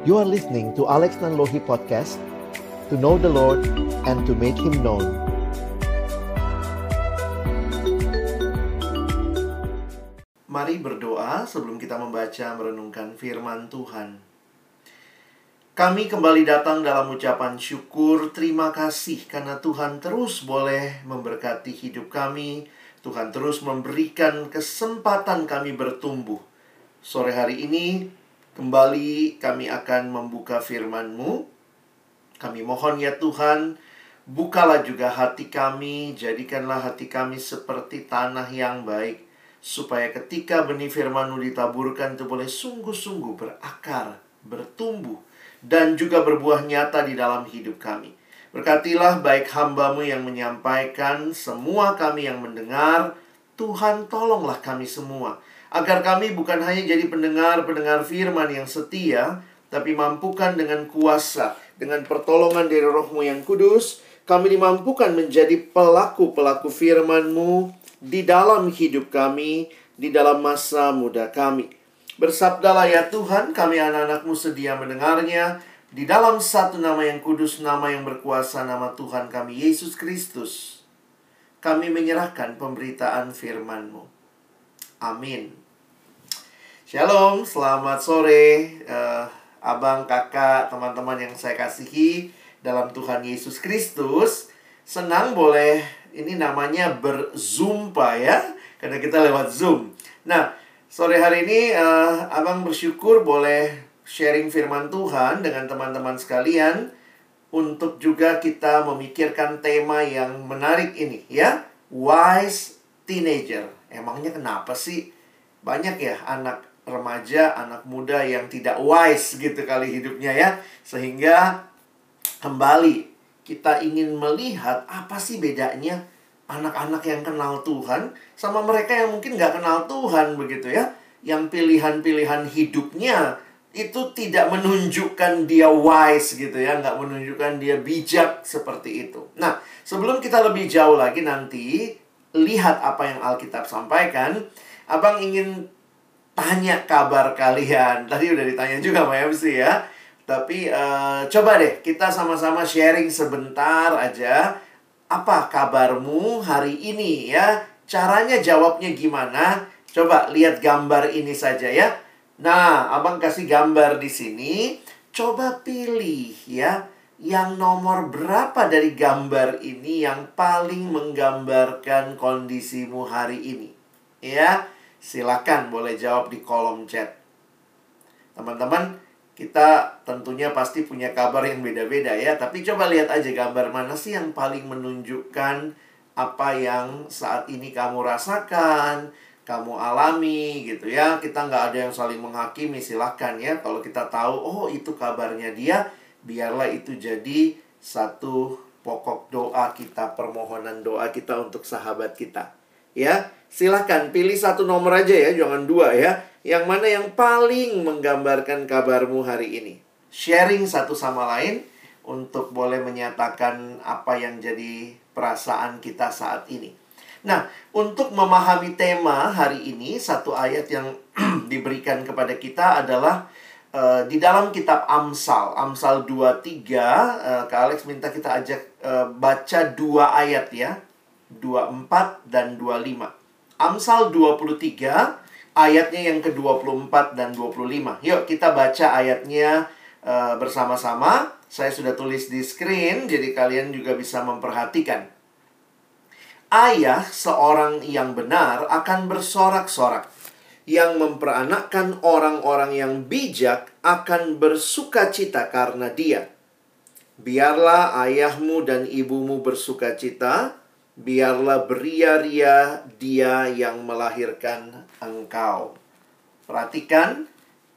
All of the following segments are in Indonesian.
You are listening to Alex Nanlohi Podcast To know the Lord and to make Him known Mari berdoa sebelum kita membaca merenungkan firman Tuhan. Kami kembali datang dalam ucapan syukur, terima kasih karena Tuhan terus boleh memberkati hidup kami. Tuhan terus memberikan kesempatan kami bertumbuh. Sore hari ini kembali kami akan membuka firman-Mu. Kami mohon ya Tuhan, bukalah juga hati kami, jadikanlah hati kami seperti tanah yang baik supaya ketika benih firman-Mu ditaburkan itu boleh sungguh-sungguh berakar, bertumbuh, dan juga berbuah nyata di dalam hidup kami. Berkatilah baik hambamu yang menyampaikan, semua kami yang mendengar, Tuhan tolonglah kami semua. Agar kami bukan hanya jadi pendengar-pendengar firman yang setia, tapi mampukan dengan kuasa, dengan pertolongan dari rohmu yang kudus, kami dimampukan menjadi pelaku-pelaku firman-Mu di dalam hidup kami, di dalam masa muda kami. Bersabdalah ya Tuhan, kami anak-anakmu sedia mendengarnya, di dalam satu nama yang kudus, nama yang berkuasa, nama Tuhan kami, Yesus Kristus. Kami menyerahkan pemberitaan firman-Mu. Amin. Shalom, selamat sore, uh, abang, kakak, teman-teman yang saya kasihi dalam Tuhan Yesus Kristus. Senang boleh ini namanya berzumpa ya, karena kita lewat Zoom. Nah, sore hari ini uh, Abang bersyukur boleh sharing firman Tuhan dengan teman-teman sekalian untuk juga kita memikirkan tema yang menarik ini ya, wise teenager. Emangnya kenapa sih banyak ya anak remaja, anak muda yang tidak wise gitu kali hidupnya ya. Sehingga kembali kita ingin melihat apa sih bedanya anak-anak yang kenal Tuhan sama mereka yang mungkin nggak kenal Tuhan begitu ya. Yang pilihan-pilihan hidupnya itu tidak menunjukkan dia wise gitu ya, nggak menunjukkan dia bijak seperti itu. Nah, sebelum kita lebih jauh lagi nanti lihat apa yang Alkitab sampaikan, Abang ingin tanya kabar kalian. Tadi udah ditanya juga sama MC ya. Tapi uh, coba deh kita sama-sama sharing sebentar aja apa kabarmu hari ini ya. Caranya jawabnya gimana? Coba lihat gambar ini saja ya. Nah, Abang kasih gambar di sini. Coba pilih ya yang nomor berapa dari gambar ini yang paling menggambarkan kondisimu hari ini. Ya, silakan boleh jawab di kolom chat. Teman-teman, kita tentunya pasti punya kabar yang beda-beda ya, tapi coba lihat aja gambar mana sih yang paling menunjukkan apa yang saat ini kamu rasakan, kamu alami gitu ya. Kita nggak ada yang saling menghakimi, silahkan ya. Kalau kita tahu, oh itu kabarnya dia, biarlah itu jadi satu pokok doa kita, permohonan doa kita untuk sahabat kita. Ya, silahkan pilih satu nomor aja ya, jangan dua ya. Yang mana yang paling menggambarkan kabarmu hari ini? Sharing satu sama lain untuk boleh menyatakan apa yang jadi perasaan kita saat ini. Nah, untuk memahami tema hari ini, satu ayat yang diberikan kepada kita adalah uh, di dalam kitab Amsal, Amsal 23, uh, Kak Alex minta kita ajak uh, baca dua ayat ya, 24 dan 25. Amsal 23 ayatnya yang ke-24 dan 25. Yuk kita baca ayatnya uh, bersama-sama. Saya sudah tulis di screen, jadi kalian juga bisa memperhatikan. Ayah seorang yang benar akan bersorak-sorak. Yang memperanakkan orang-orang yang bijak akan bersuka cita karena dia. Biarlah ayahmu dan ibumu bersuka cita, biarlah beria-ria dia yang melahirkan engkau. Perhatikan,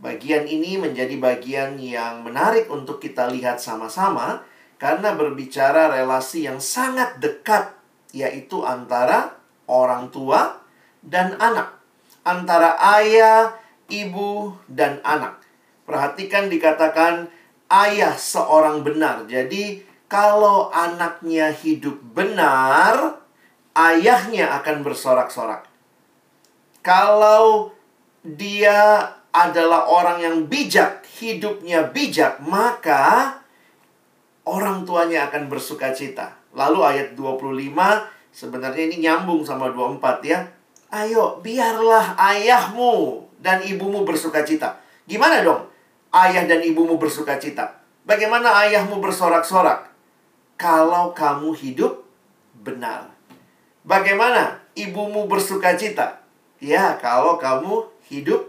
bagian ini menjadi bagian yang menarik untuk kita lihat sama-sama karena berbicara relasi yang sangat dekat yaitu antara orang tua dan anak, antara ayah, ibu dan anak. Perhatikan dikatakan ayah seorang benar. Jadi kalau anaknya hidup benar, ayahnya akan bersorak-sorak. Kalau dia adalah orang yang bijak, hidupnya bijak, maka orang tuanya akan bersuka cita. Lalu ayat 25 sebenarnya ini nyambung sama 24 ya. Ayo, biarlah ayahmu dan ibumu bersuka cita. Gimana dong? Ayah dan ibumu bersuka cita. Bagaimana ayahmu bersorak-sorak? Kalau kamu hidup benar. Bagaimana ibumu bersuka cita? Ya, kalau kamu hidup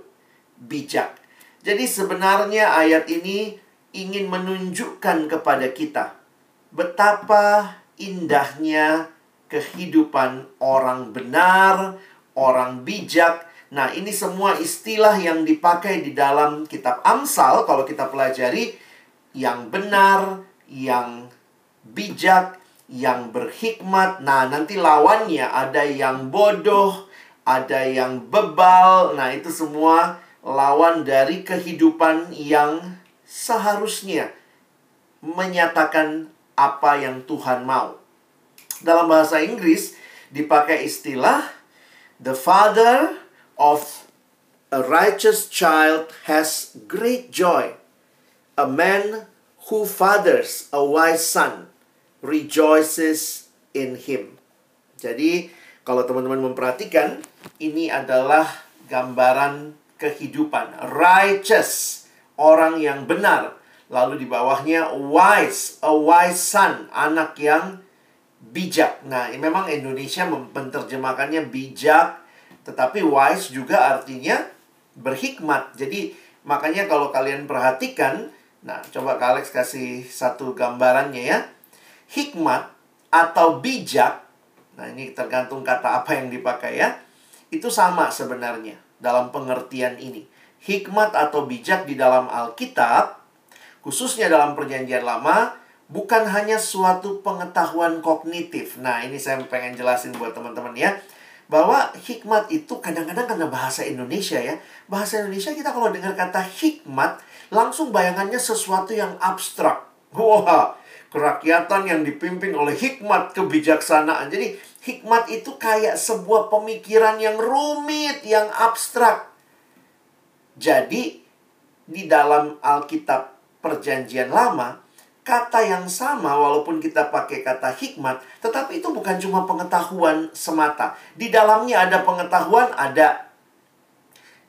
bijak. Jadi sebenarnya ayat ini ingin menunjukkan kepada kita betapa indahnya kehidupan orang benar, orang bijak. Nah, ini semua istilah yang dipakai di dalam kitab Amsal kalau kita pelajari yang benar, yang bijak, yang berhikmat. Nah, nanti lawannya ada yang bodoh, ada yang bebal. Nah, itu semua lawan dari kehidupan yang seharusnya menyatakan apa yang Tuhan mau. Dalam bahasa Inggris dipakai istilah the father of a righteous child has great joy. A man who fathers a wise son rejoices in him. Jadi, kalau teman-teman memperhatikan, ini adalah gambaran kehidupan righteous orang yang benar. Lalu di bawahnya wise, a wise son, anak yang bijak. Nah, memang Indonesia menerjemahkannya bijak, tetapi wise juga artinya berhikmat. Jadi, makanya kalau kalian perhatikan, nah coba Alex kasih satu gambarannya ya. Hikmat atau bijak, nah ini tergantung kata apa yang dipakai ya. Itu sama sebenarnya dalam pengertian ini hikmat atau bijak di dalam Alkitab, khususnya dalam Perjanjian Lama, bukan hanya suatu pengetahuan kognitif. Nah, ini saya pengen jelasin buat teman-teman ya. Bahwa hikmat itu kadang-kadang karena bahasa Indonesia ya. Bahasa Indonesia kita kalau dengar kata hikmat, langsung bayangannya sesuatu yang abstrak. Wah, kerakyatan yang dipimpin oleh hikmat kebijaksanaan. Jadi, hikmat itu kayak sebuah pemikiran yang rumit, yang abstrak. Jadi, di dalam Alkitab Perjanjian Lama, kata yang sama walaupun kita pakai kata hikmat, tetapi itu bukan cuma pengetahuan semata. Di dalamnya ada pengetahuan, ada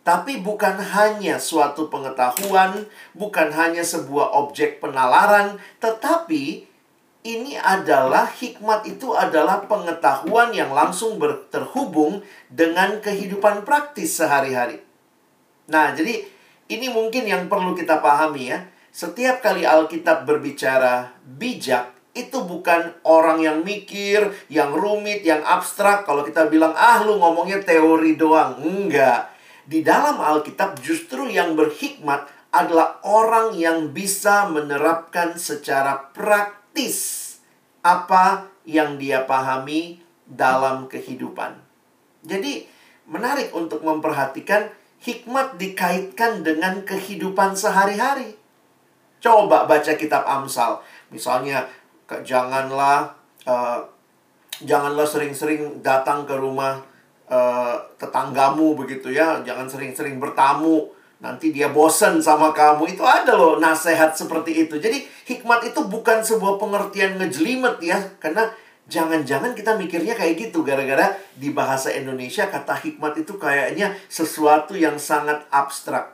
tapi bukan hanya suatu pengetahuan, bukan hanya sebuah objek penalaran, tetapi ini adalah hikmat itu adalah pengetahuan yang langsung terhubung dengan kehidupan praktis sehari-hari. Nah, jadi ini mungkin yang perlu kita pahami ya. Setiap kali Alkitab berbicara bijak, itu bukan orang yang mikir, yang rumit, yang abstrak. Kalau kita bilang, ah lu ngomongnya teori doang. Enggak. Di dalam Alkitab justru yang berhikmat adalah orang yang bisa menerapkan secara praktis apa yang dia pahami dalam kehidupan. Jadi, menarik untuk memperhatikan hikmat dikaitkan dengan kehidupan sehari-hari. Coba baca kitab Amsal. Misalnya, janganlah uh, janganlah sering-sering datang ke rumah uh, tetanggamu begitu ya. Jangan sering-sering bertamu. Nanti dia bosan sama kamu. Itu ada loh nasihat seperti itu. Jadi hikmat itu bukan sebuah pengertian ngejelimet ya. Karena Jangan-jangan kita mikirnya kayak gitu gara-gara di bahasa Indonesia kata hikmat itu kayaknya sesuatu yang sangat abstrak.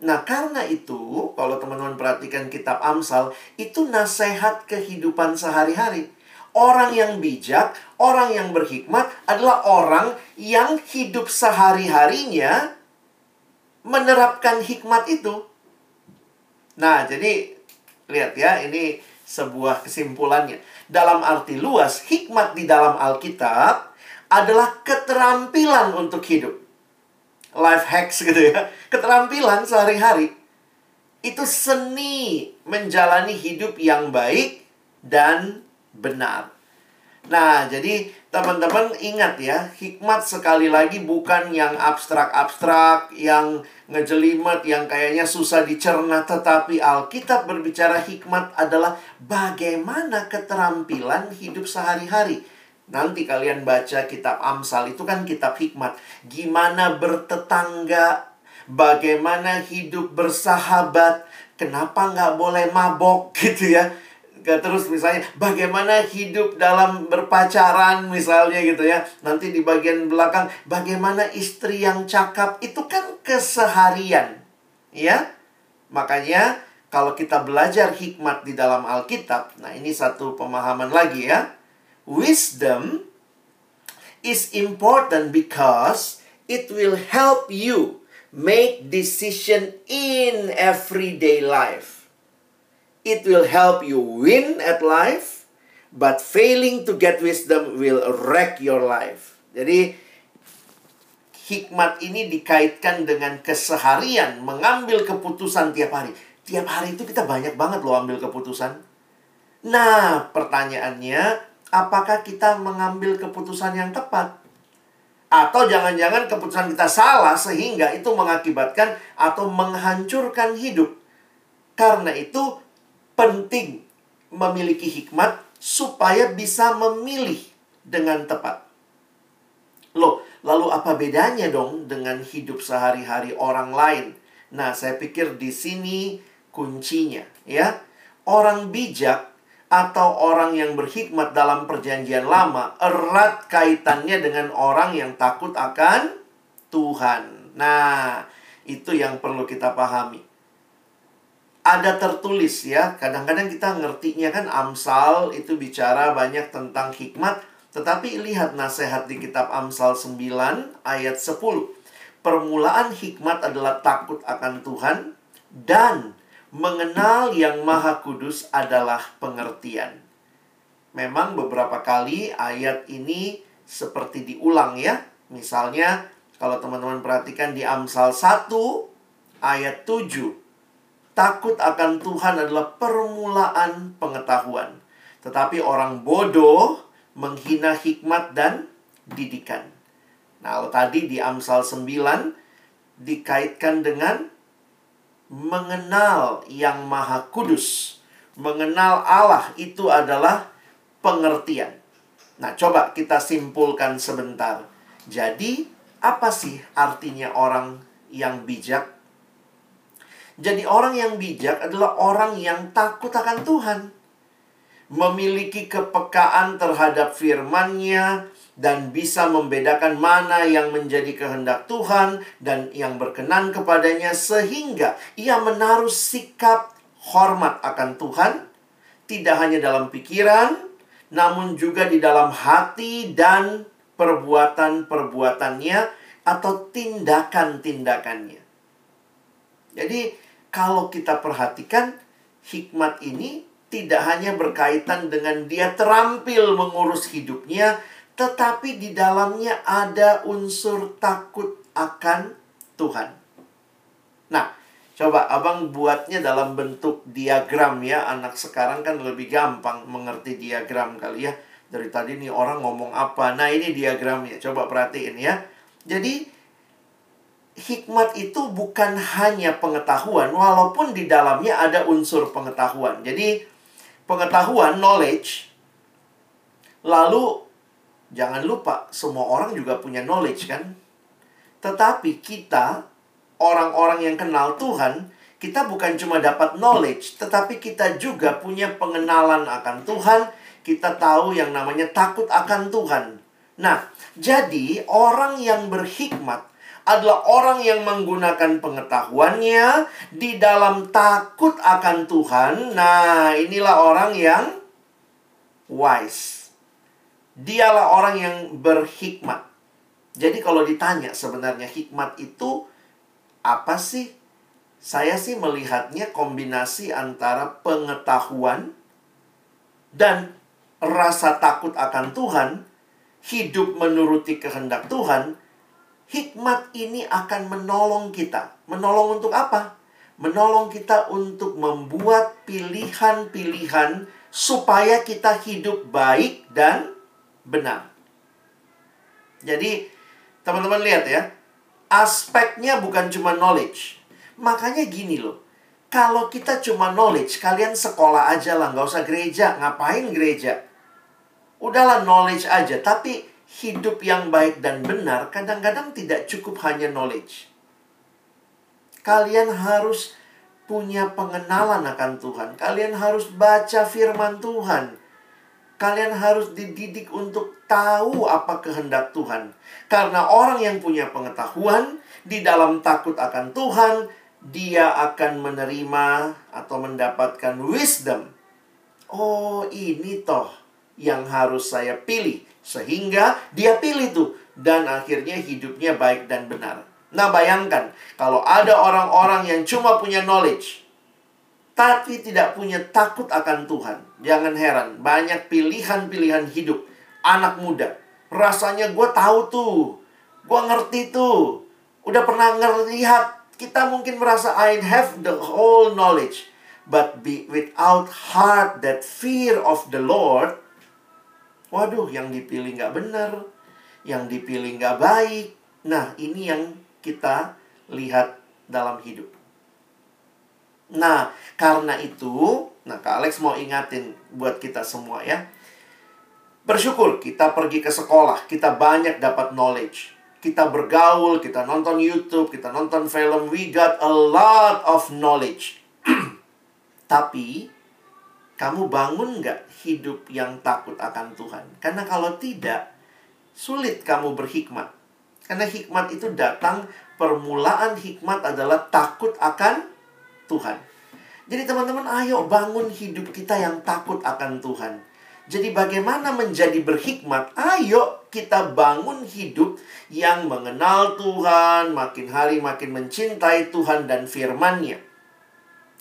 Nah, karena itu, kalau teman-teman perhatikan kitab Amsal, itu nasihat kehidupan sehari-hari. Orang yang bijak, orang yang berhikmat adalah orang yang hidup sehari-harinya menerapkan hikmat itu. Nah, jadi lihat ya, ini sebuah kesimpulannya. Dalam arti luas, hikmat di dalam Alkitab adalah keterampilan untuk hidup. Life hacks gitu ya. Keterampilan sehari-hari. Itu seni menjalani hidup yang baik dan benar. Nah, jadi teman-teman ingat ya, hikmat sekali lagi bukan yang abstrak-abstrak, yang ngejelimet, yang kayaknya susah dicerna, tetapi Alkitab berbicara hikmat adalah bagaimana keterampilan hidup sehari-hari. Nanti kalian baca kitab Amsal itu kan kitab hikmat. Gimana bertetangga bagaimana hidup bersahabat, kenapa nggak boleh mabok gitu ya. Terus misalnya bagaimana hidup dalam berpacaran misalnya gitu ya. Nanti di bagian belakang bagaimana istri yang cakap itu kan keseharian. Ya. Makanya kalau kita belajar hikmat di dalam Alkitab, nah ini satu pemahaman lagi ya. Wisdom is important because it will help you make decision in everyday life. It will help you win at life, but failing to get wisdom will wreck your life. Jadi, hikmat ini dikaitkan dengan keseharian, mengambil keputusan tiap hari. Tiap hari itu kita banyak banget loh ambil keputusan. Nah, pertanyaannya, apakah kita mengambil keputusan yang tepat? Atau jangan-jangan keputusan kita salah sehingga itu mengakibatkan atau menghancurkan hidup. Karena itu penting memiliki hikmat supaya bisa memilih dengan tepat. Loh, lalu apa bedanya dong dengan hidup sehari-hari orang lain? Nah, saya pikir di sini kuncinya, ya. Orang bijak atau orang yang berhikmat dalam perjanjian lama erat kaitannya dengan orang yang takut akan Tuhan. Nah, itu yang perlu kita pahami ada tertulis ya. Kadang-kadang kita ngertinya kan Amsal itu bicara banyak tentang hikmat. Tetapi lihat nasihat di kitab Amsal 9 ayat 10. Permulaan hikmat adalah takut akan Tuhan dan mengenal yang maha kudus adalah pengertian. Memang beberapa kali ayat ini seperti diulang ya. Misalnya kalau teman-teman perhatikan di Amsal 1 ayat 7 Takut akan Tuhan adalah permulaan pengetahuan. Tetapi orang bodoh menghina hikmat dan didikan. Nah, tadi di Amsal 9 dikaitkan dengan mengenal yang maha kudus. Mengenal Allah itu adalah pengertian. Nah, coba kita simpulkan sebentar. Jadi, apa sih artinya orang yang bijak? Jadi orang yang bijak adalah orang yang takut akan Tuhan. Memiliki kepekaan terhadap firman-Nya dan bisa membedakan mana yang menjadi kehendak Tuhan dan yang berkenan kepadanya sehingga ia menaruh sikap hormat akan Tuhan tidak hanya dalam pikiran namun juga di dalam hati dan perbuatan-perbuatannya atau tindakan-tindakannya. Jadi kalau kita perhatikan hikmat ini tidak hanya berkaitan dengan dia terampil mengurus hidupnya, tetapi di dalamnya ada unsur takut akan Tuhan. Nah, coba abang buatnya dalam bentuk diagram ya. Anak sekarang kan lebih gampang mengerti diagram kali ya. Dari tadi nih orang ngomong apa. Nah, ini diagramnya. Coba perhatiin ya. Jadi, hikmat itu bukan hanya pengetahuan, walaupun di dalamnya ada unsur pengetahuan. Jadi, pengetahuan, knowledge, lalu jangan lupa, semua orang juga punya knowledge, kan? Tetapi kita, orang-orang yang kenal Tuhan, kita bukan cuma dapat knowledge, tetapi kita juga punya pengenalan akan Tuhan. Kita tahu yang namanya takut akan Tuhan. Nah, jadi orang yang berhikmat adalah orang yang menggunakan pengetahuannya di dalam takut akan Tuhan. Nah, inilah orang yang wise. Dialah orang yang berhikmat. Jadi kalau ditanya sebenarnya hikmat itu apa sih? Saya sih melihatnya kombinasi antara pengetahuan dan rasa takut akan Tuhan, hidup menuruti kehendak Tuhan, hikmat ini akan menolong kita. Menolong untuk apa? Menolong kita untuk membuat pilihan-pilihan supaya kita hidup baik dan benar. Jadi, teman-teman lihat ya, aspeknya bukan cuma knowledge. Makanya gini loh, kalau kita cuma knowledge, kalian sekolah aja lah, nggak usah gereja. Ngapain gereja? Udahlah knowledge aja, tapi hidup yang baik dan benar kadang-kadang tidak cukup hanya knowledge. Kalian harus punya pengenalan akan Tuhan. Kalian harus baca firman Tuhan. Kalian harus dididik untuk tahu apa kehendak Tuhan. Karena orang yang punya pengetahuan di dalam takut akan Tuhan, dia akan menerima atau mendapatkan wisdom. Oh, ini toh yang harus saya pilih. Sehingga dia pilih tuh. Dan akhirnya hidupnya baik dan benar. Nah, bayangkan kalau ada orang-orang yang cuma punya knowledge, tapi tidak punya takut akan Tuhan. Jangan heran, banyak pilihan-pilihan hidup anak muda. Rasanya gue tahu tuh, gue ngerti tuh, udah pernah ngelihat. Kita mungkin merasa I have the whole knowledge, but be without heart that fear of the Lord. Waduh, yang dipilih nggak benar, yang dipilih nggak baik. Nah, ini yang kita lihat dalam hidup. Nah, karena itu, nah Kak Alex mau ingatin buat kita semua ya. Bersyukur kita pergi ke sekolah, kita banyak dapat knowledge. Kita bergaul, kita nonton YouTube, kita nonton film, we got a lot of knowledge. Tapi, kamu bangun nggak hidup yang takut akan Tuhan? Karena kalau tidak, sulit kamu berhikmat. Karena hikmat itu datang, permulaan hikmat adalah takut akan Tuhan. Jadi teman-teman ayo bangun hidup kita yang takut akan Tuhan. Jadi bagaimana menjadi berhikmat? Ayo kita bangun hidup yang mengenal Tuhan, makin hari makin mencintai Tuhan dan firman-Nya.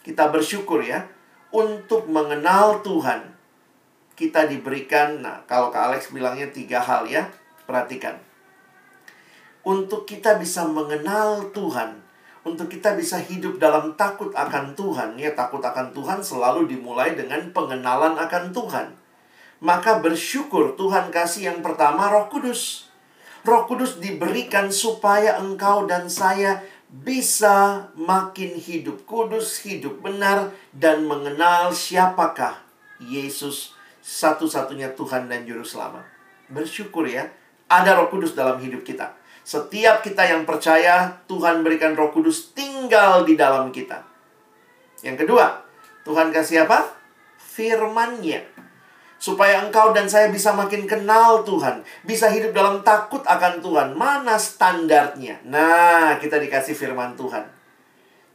Kita bersyukur ya, untuk mengenal Tuhan. Kita diberikan, nah kalau Kak Alex bilangnya tiga hal ya, perhatikan. Untuk kita bisa mengenal Tuhan, untuk kita bisa hidup dalam takut akan Tuhan. Ya, takut akan Tuhan selalu dimulai dengan pengenalan akan Tuhan. Maka bersyukur Tuhan kasih yang pertama Roh Kudus. Roh Kudus diberikan supaya engkau dan saya bisa makin hidup kudus, hidup benar, dan mengenal siapakah Yesus satu-satunya Tuhan dan Juru Selamat. Bersyukur ya, ada Roh Kudus dalam hidup kita. Setiap kita yang percaya, Tuhan berikan roh kudus tinggal di dalam kita. Yang kedua, Tuhan kasih apa? Firmannya. Supaya engkau dan saya bisa makin kenal Tuhan. Bisa hidup dalam takut akan Tuhan. Mana standarnya? Nah, kita dikasih firman Tuhan.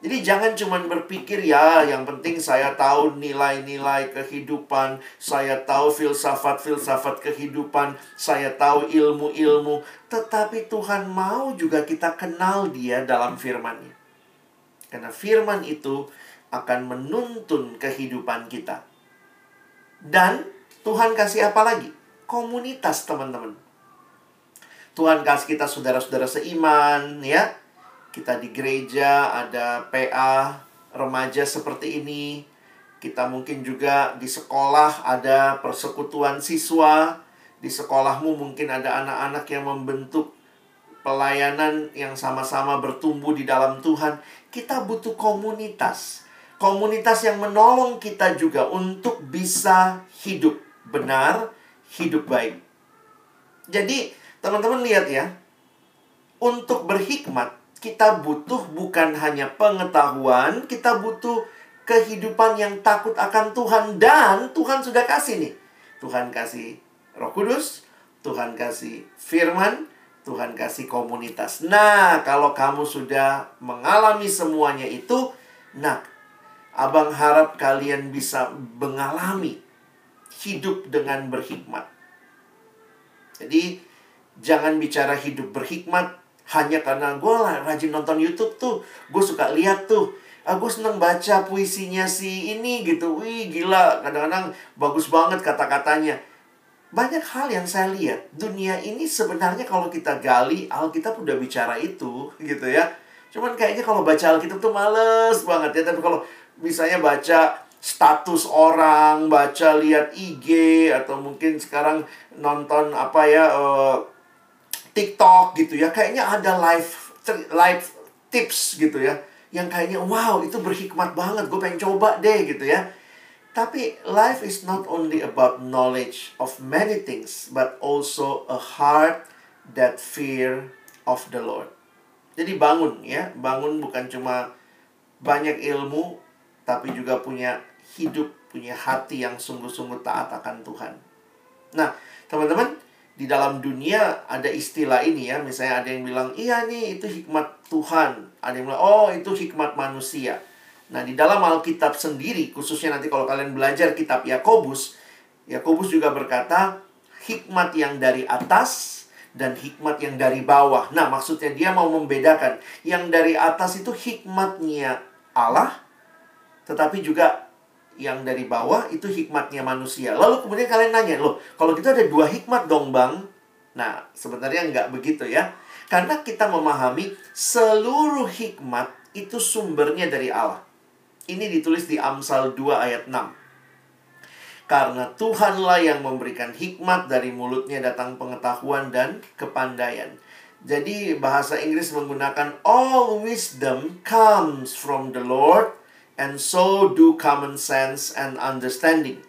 Jadi jangan cuma berpikir ya, yang penting saya tahu nilai-nilai kehidupan, saya tahu filsafat-filsafat kehidupan, saya tahu ilmu-ilmu, tetapi Tuhan mau juga kita kenal dia dalam firman-Nya. Karena firman itu akan menuntun kehidupan kita. Dan Tuhan kasih apa lagi? Komunitas, teman-teman. Tuhan kasih kita saudara-saudara seiman, ya kita di gereja ada PA remaja seperti ini. Kita mungkin juga di sekolah ada persekutuan siswa. Di sekolahmu mungkin ada anak-anak yang membentuk pelayanan yang sama-sama bertumbuh di dalam Tuhan. Kita butuh komunitas. Komunitas yang menolong kita juga untuk bisa hidup benar, hidup baik. Jadi, teman-teman lihat ya. Untuk berhikmat, kita butuh bukan hanya pengetahuan, kita butuh kehidupan yang takut akan Tuhan dan Tuhan sudah kasih nih. Tuhan kasih Roh Kudus, Tuhan kasih firman, Tuhan kasih komunitas. Nah, kalau kamu sudah mengalami semuanya itu, nah, Abang harap kalian bisa mengalami hidup dengan berhikmat. Jadi, jangan bicara hidup berhikmat hanya karena gue rajin nonton YouTube tuh. Gue suka lihat tuh. Ah, gue seneng baca puisinya si ini gitu. Wih gila. Kadang-kadang bagus banget kata-katanya. Banyak hal yang saya lihat. Dunia ini sebenarnya kalau kita gali Alkitab udah bicara itu gitu ya. Cuman kayaknya kalau baca Alkitab tuh males banget ya. Tapi kalau misalnya baca status orang baca lihat IG atau mungkin sekarang nonton apa ya uh, TikTok gitu ya. Kayaknya ada live live tips gitu ya yang kayaknya wow itu berhikmat banget gue pengen coba deh gitu ya. Tapi life is not only about knowledge of many things but also a heart that fear of the Lord. Jadi bangun ya, bangun bukan cuma banyak ilmu, tapi juga punya hidup, punya hati yang sungguh-sungguh taat akan Tuhan. Nah, teman-teman, di dalam dunia ada istilah ini ya, misalnya ada yang bilang, iya nih itu hikmat Tuhan. Ada yang bilang, oh itu hikmat manusia. Nah, di dalam Alkitab sendiri, khususnya nanti kalau kalian belajar kitab Yakobus, Yakobus juga berkata, hikmat yang dari atas dan hikmat yang dari bawah. Nah, maksudnya dia mau membedakan yang dari atas itu hikmatnya Allah, tetapi juga yang dari bawah itu hikmatnya manusia. Lalu kemudian kalian nanya, loh, kalau kita ada dua hikmat dong, Bang? Nah, sebenarnya nggak begitu ya. Karena kita memahami seluruh hikmat itu sumbernya dari Allah. Ini ditulis di Amsal 2 ayat 6. Karena Tuhanlah yang memberikan hikmat dari mulutnya datang pengetahuan dan kepandaian. Jadi bahasa Inggris menggunakan all wisdom comes from the Lord and so do common sense and understanding.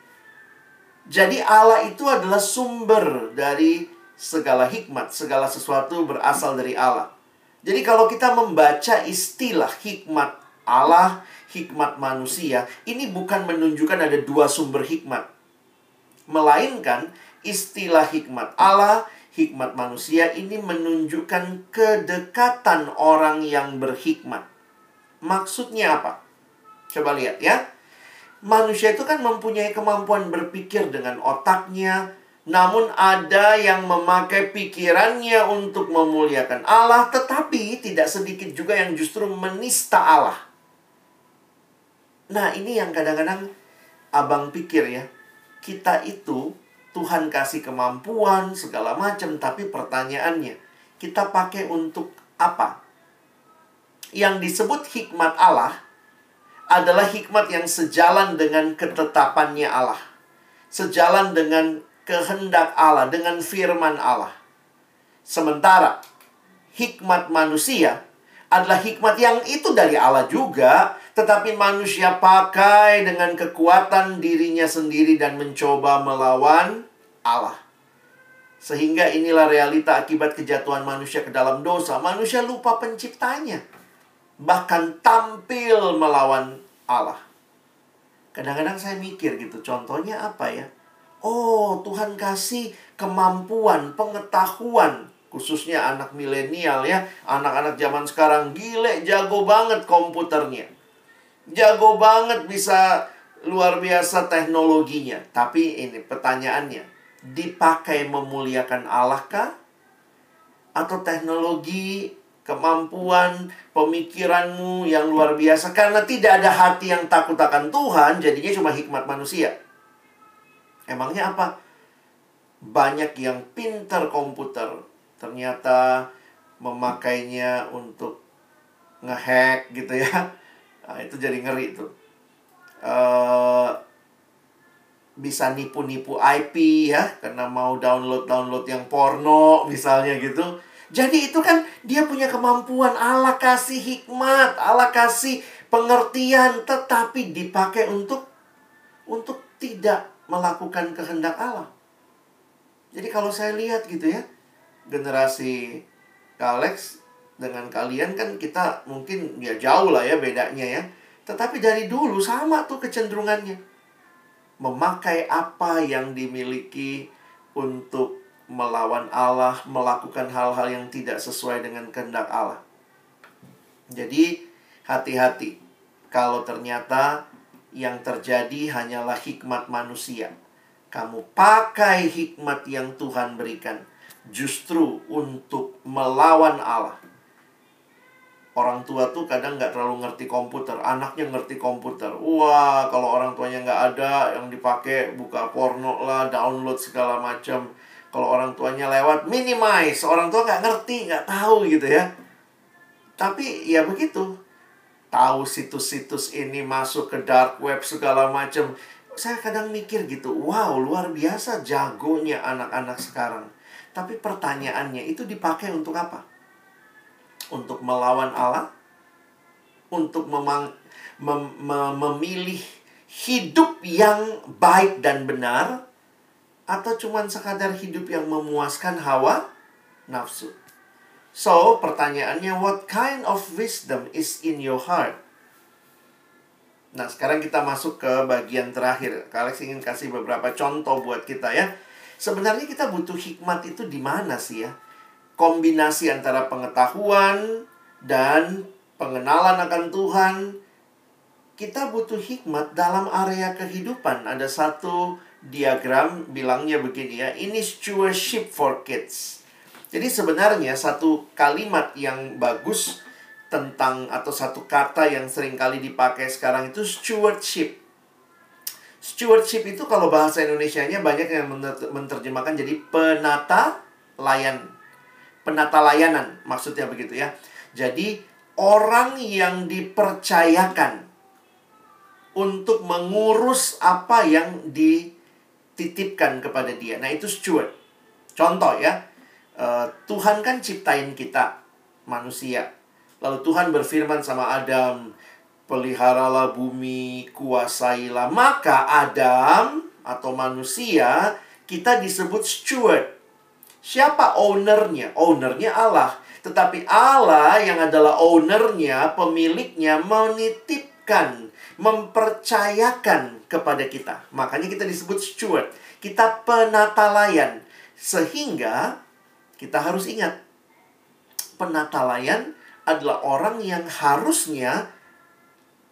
Jadi Allah itu adalah sumber dari segala hikmat, segala sesuatu berasal dari Allah. Jadi kalau kita membaca istilah hikmat Allah, hikmat manusia, ini bukan menunjukkan ada dua sumber hikmat. Melainkan istilah hikmat Allah, hikmat manusia ini menunjukkan kedekatan orang yang berhikmat. Maksudnya apa? Coba lihat ya. Manusia itu kan mempunyai kemampuan berpikir dengan otaknya, namun ada yang memakai pikirannya untuk memuliakan Allah, tetapi tidak sedikit juga yang justru menista Allah. Nah, ini yang kadang-kadang abang pikir ya. Kita itu Tuhan kasih kemampuan segala macam, tapi pertanyaannya, kita pakai untuk apa? Yang disebut hikmat Allah adalah hikmat yang sejalan dengan ketetapannya Allah. Sejalan dengan kehendak Allah, dengan firman Allah. Sementara hikmat manusia adalah hikmat yang itu dari Allah juga, tetapi manusia pakai dengan kekuatan dirinya sendiri dan mencoba melawan Allah. Sehingga inilah realita akibat kejatuhan manusia ke dalam dosa. Manusia lupa penciptanya. Bahkan tampil melawan Allah. Kadang-kadang saya mikir gitu, contohnya apa ya? Oh, Tuhan kasih kemampuan, pengetahuan khususnya anak milenial ya, anak-anak zaman sekarang gile jago banget komputernya jago banget bisa luar biasa teknologinya. Tapi ini pertanyaannya, dipakai memuliakan Allah kah? Atau teknologi, kemampuan, pemikiranmu yang luar biasa karena tidak ada hati yang takut akan Tuhan, jadinya cuma hikmat manusia. Emangnya apa? Banyak yang pintar komputer, ternyata memakainya untuk ngehack gitu ya Nah, itu jadi ngeri tuh. Uh, bisa nipu-nipu IP ya karena mau download-download yang porno misalnya gitu. Jadi itu kan dia punya kemampuan Allah kasih hikmat, Allah kasih pengertian tetapi dipakai untuk untuk tidak melakukan kehendak Allah. Jadi kalau saya lihat gitu ya, generasi Kalex dengan kalian kan kita mungkin ya jauh lah ya bedanya ya. Tetapi dari dulu sama tuh kecenderungannya. Memakai apa yang dimiliki untuk melawan Allah, melakukan hal-hal yang tidak sesuai dengan kehendak Allah. Jadi hati-hati kalau ternyata yang terjadi hanyalah hikmat manusia. Kamu pakai hikmat yang Tuhan berikan justru untuk melawan Allah orang tua tuh kadang nggak terlalu ngerti komputer anaknya ngerti komputer wah kalau orang tuanya nggak ada yang dipakai buka porno lah download segala macam kalau orang tuanya lewat minimize. Orang tua nggak ngerti nggak tahu gitu ya. Tapi ya begitu. Tahu situs-situs ini masuk ke dark web segala macam. Saya kadang mikir gitu wow luar biasa jagonya anak-anak sekarang. Tapi pertanyaannya itu dipakai untuk apa? Untuk melawan Allah, untuk memang, mem, mem, memilih hidup yang baik dan benar, atau cuma sekadar hidup yang memuaskan hawa nafsu. So, pertanyaannya, what kind of wisdom is in your heart? Nah, sekarang kita masuk ke bagian terakhir. Alex ingin kasih beberapa contoh buat kita ya. Sebenarnya kita butuh hikmat itu di mana sih ya? Kombinasi antara pengetahuan dan pengenalan akan Tuhan. Kita butuh hikmat dalam area kehidupan. Ada satu diagram bilangnya begini ya. Ini stewardship for kids. Jadi sebenarnya satu kalimat yang bagus tentang atau satu kata yang sering kali dipakai sekarang itu stewardship. Stewardship itu kalau bahasa Indonesia-nya banyak yang menerjemahkan jadi penata layan. Penata layanan maksudnya begitu ya. Jadi orang yang dipercayakan untuk mengurus apa yang dititipkan kepada dia. Nah, itu steward. Contoh ya, uh, Tuhan kan ciptain kita manusia. Lalu Tuhan berfirman sama Adam, peliharalah bumi, kuasailah. Maka Adam atau manusia kita disebut steward. Siapa ownernya? Ownernya Allah. Tetapi Allah yang adalah ownernya, pemiliknya menitipkan, mempercayakan kepada kita. Makanya kita disebut steward. Kita penata layan. Sehingga kita harus ingat, penata layan adalah orang yang harusnya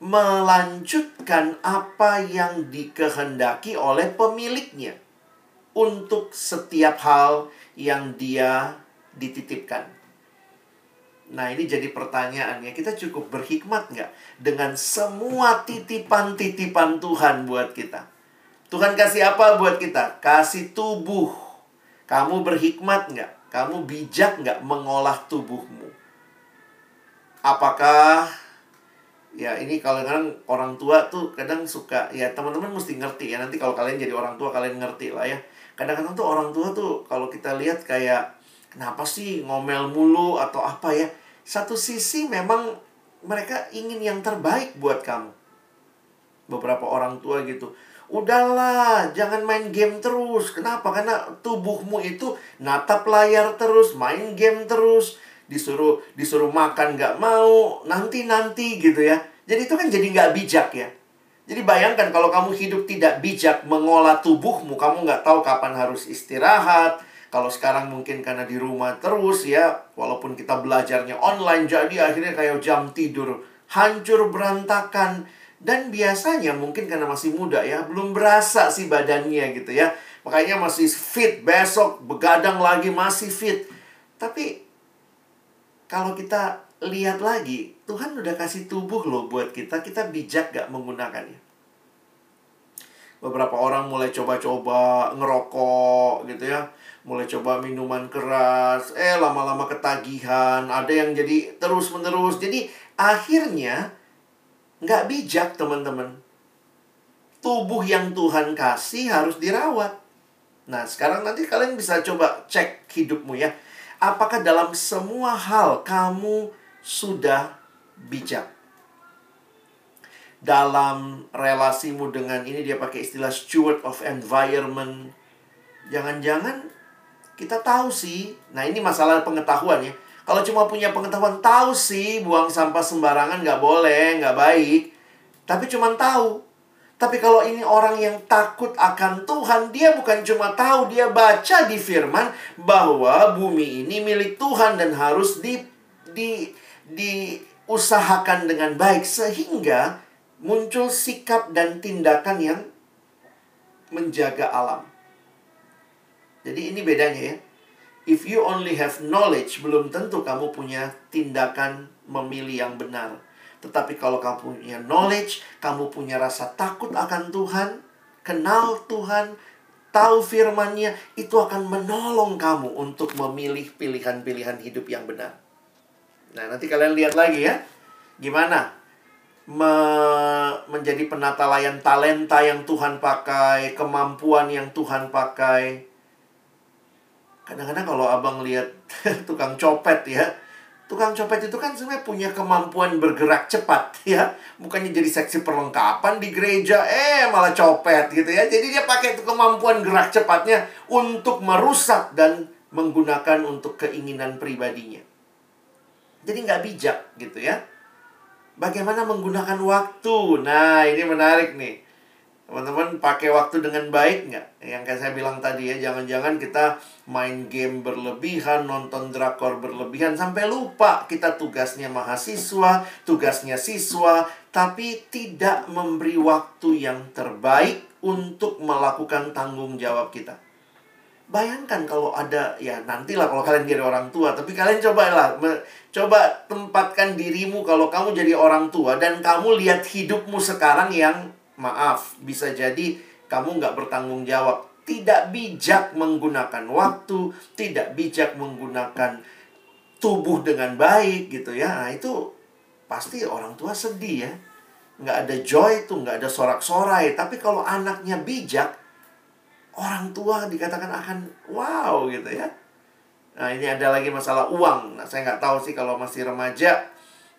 melanjutkan apa yang dikehendaki oleh pemiliknya untuk setiap hal yang dia dititipkan. Nah ini jadi pertanyaannya, kita cukup berhikmat nggak dengan semua titipan-titipan Tuhan buat kita? Tuhan kasih apa buat kita? Kasih tubuh. Kamu berhikmat nggak? Kamu bijak nggak mengolah tubuhmu? Apakah ya ini kalau kadang orang tua tuh kadang suka ya teman-teman mesti ngerti ya nanti kalau kalian jadi orang tua kalian ngerti lah ya kadang-kadang tuh orang tua tuh kalau kita lihat kayak kenapa sih ngomel mulu atau apa ya satu sisi memang mereka ingin yang terbaik buat kamu beberapa orang tua gitu Udahlah, jangan main game terus. Kenapa? Karena tubuhmu itu natap layar terus, main game terus, disuruh disuruh makan nggak mau, nanti nanti gitu ya. Jadi itu kan jadi nggak bijak ya. Jadi bayangkan kalau kamu hidup tidak bijak mengolah tubuhmu, kamu nggak tahu kapan harus istirahat. Kalau sekarang mungkin karena di rumah terus ya, walaupun kita belajarnya online, jadi akhirnya kayak jam tidur hancur berantakan dan biasanya mungkin karena masih muda ya, belum berasa sih badannya gitu ya. Makanya masih fit, besok begadang lagi masih fit. Tapi kalau kita lihat lagi, Tuhan udah kasih tubuh loh buat kita, kita bijak gak menggunakannya. Beberapa orang mulai coba-coba ngerokok gitu ya. Mulai coba minuman keras, eh lama-lama ketagihan, ada yang jadi terus-menerus. Jadi akhirnya Nggak bijak, teman-teman. Tubuh yang Tuhan kasih harus dirawat. Nah, sekarang nanti kalian bisa coba cek hidupmu ya. Apakah dalam semua hal kamu sudah bijak? Dalam relasimu dengan ini dia pakai istilah steward of environment. Jangan-jangan kita tahu sih. Nah, ini masalah pengetahuan ya. Kalau cuma punya pengetahuan tahu sih buang sampah sembarangan nggak boleh, nggak baik. Tapi cuma tahu. Tapi kalau ini orang yang takut akan Tuhan, dia bukan cuma tahu, dia baca di firman bahwa bumi ini milik Tuhan dan harus di di diusahakan dengan baik sehingga muncul sikap dan tindakan yang menjaga alam. Jadi ini bedanya ya. If you only have knowledge, belum tentu kamu punya tindakan memilih yang benar. Tetapi kalau kamu punya knowledge, kamu punya rasa takut akan Tuhan, kenal Tuhan, tahu firman-Nya, itu akan menolong kamu untuk memilih pilihan-pilihan hidup yang benar. Nah, nanti kalian lihat lagi ya. Gimana me menjadi penata layan talenta yang Tuhan pakai, kemampuan yang Tuhan pakai kadang-kadang kalau abang lihat tukang copet ya tukang copet itu kan sebenarnya punya kemampuan bergerak cepat ya bukannya jadi seksi perlengkapan di gereja eh malah copet gitu ya jadi dia pakai itu kemampuan gerak cepatnya untuk merusak dan menggunakan untuk keinginan pribadinya Jadi nggak bijak gitu ya. Bagaimana menggunakan waktu? Nah, ini menarik nih. Teman-teman pakai waktu dengan baik nggak? Yang kayak saya bilang tadi ya, jangan-jangan kita main game berlebihan, nonton drakor berlebihan, sampai lupa kita tugasnya mahasiswa, tugasnya siswa, tapi tidak memberi waktu yang terbaik untuk melakukan tanggung jawab kita. Bayangkan kalau ada ya nantilah kalau kalian jadi orang tua, tapi kalian cobalah coba tempatkan dirimu kalau kamu jadi orang tua dan kamu lihat hidupmu sekarang yang maaf bisa jadi kamu nggak bertanggung jawab, tidak bijak menggunakan waktu, tidak bijak menggunakan tubuh dengan baik gitu ya. Nah, itu pasti orang tua sedih ya. Nggak ada joy tuh, nggak ada sorak-sorai. Tapi kalau anaknya bijak, orang tua dikatakan akan wow gitu ya. Nah ini ada lagi masalah uang. Nah saya nggak tahu sih kalau masih remaja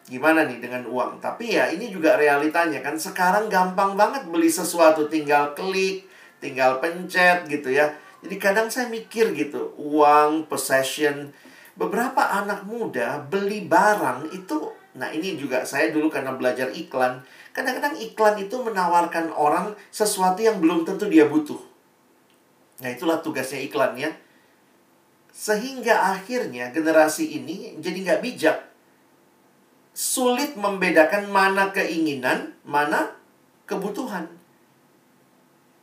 gimana nih dengan uang. Tapi ya ini juga realitanya kan sekarang gampang banget beli sesuatu tinggal klik, tinggal pencet gitu ya. Jadi kadang saya mikir gitu, uang, possession. Beberapa anak muda beli barang itu, nah ini juga saya dulu karena belajar iklan. Kadang-kadang iklan itu menawarkan orang sesuatu yang belum tentu dia butuh. Nah, itulah tugasnya iklan ya. Sehingga akhirnya generasi ini jadi nggak bijak. Sulit membedakan mana keinginan, mana kebutuhan.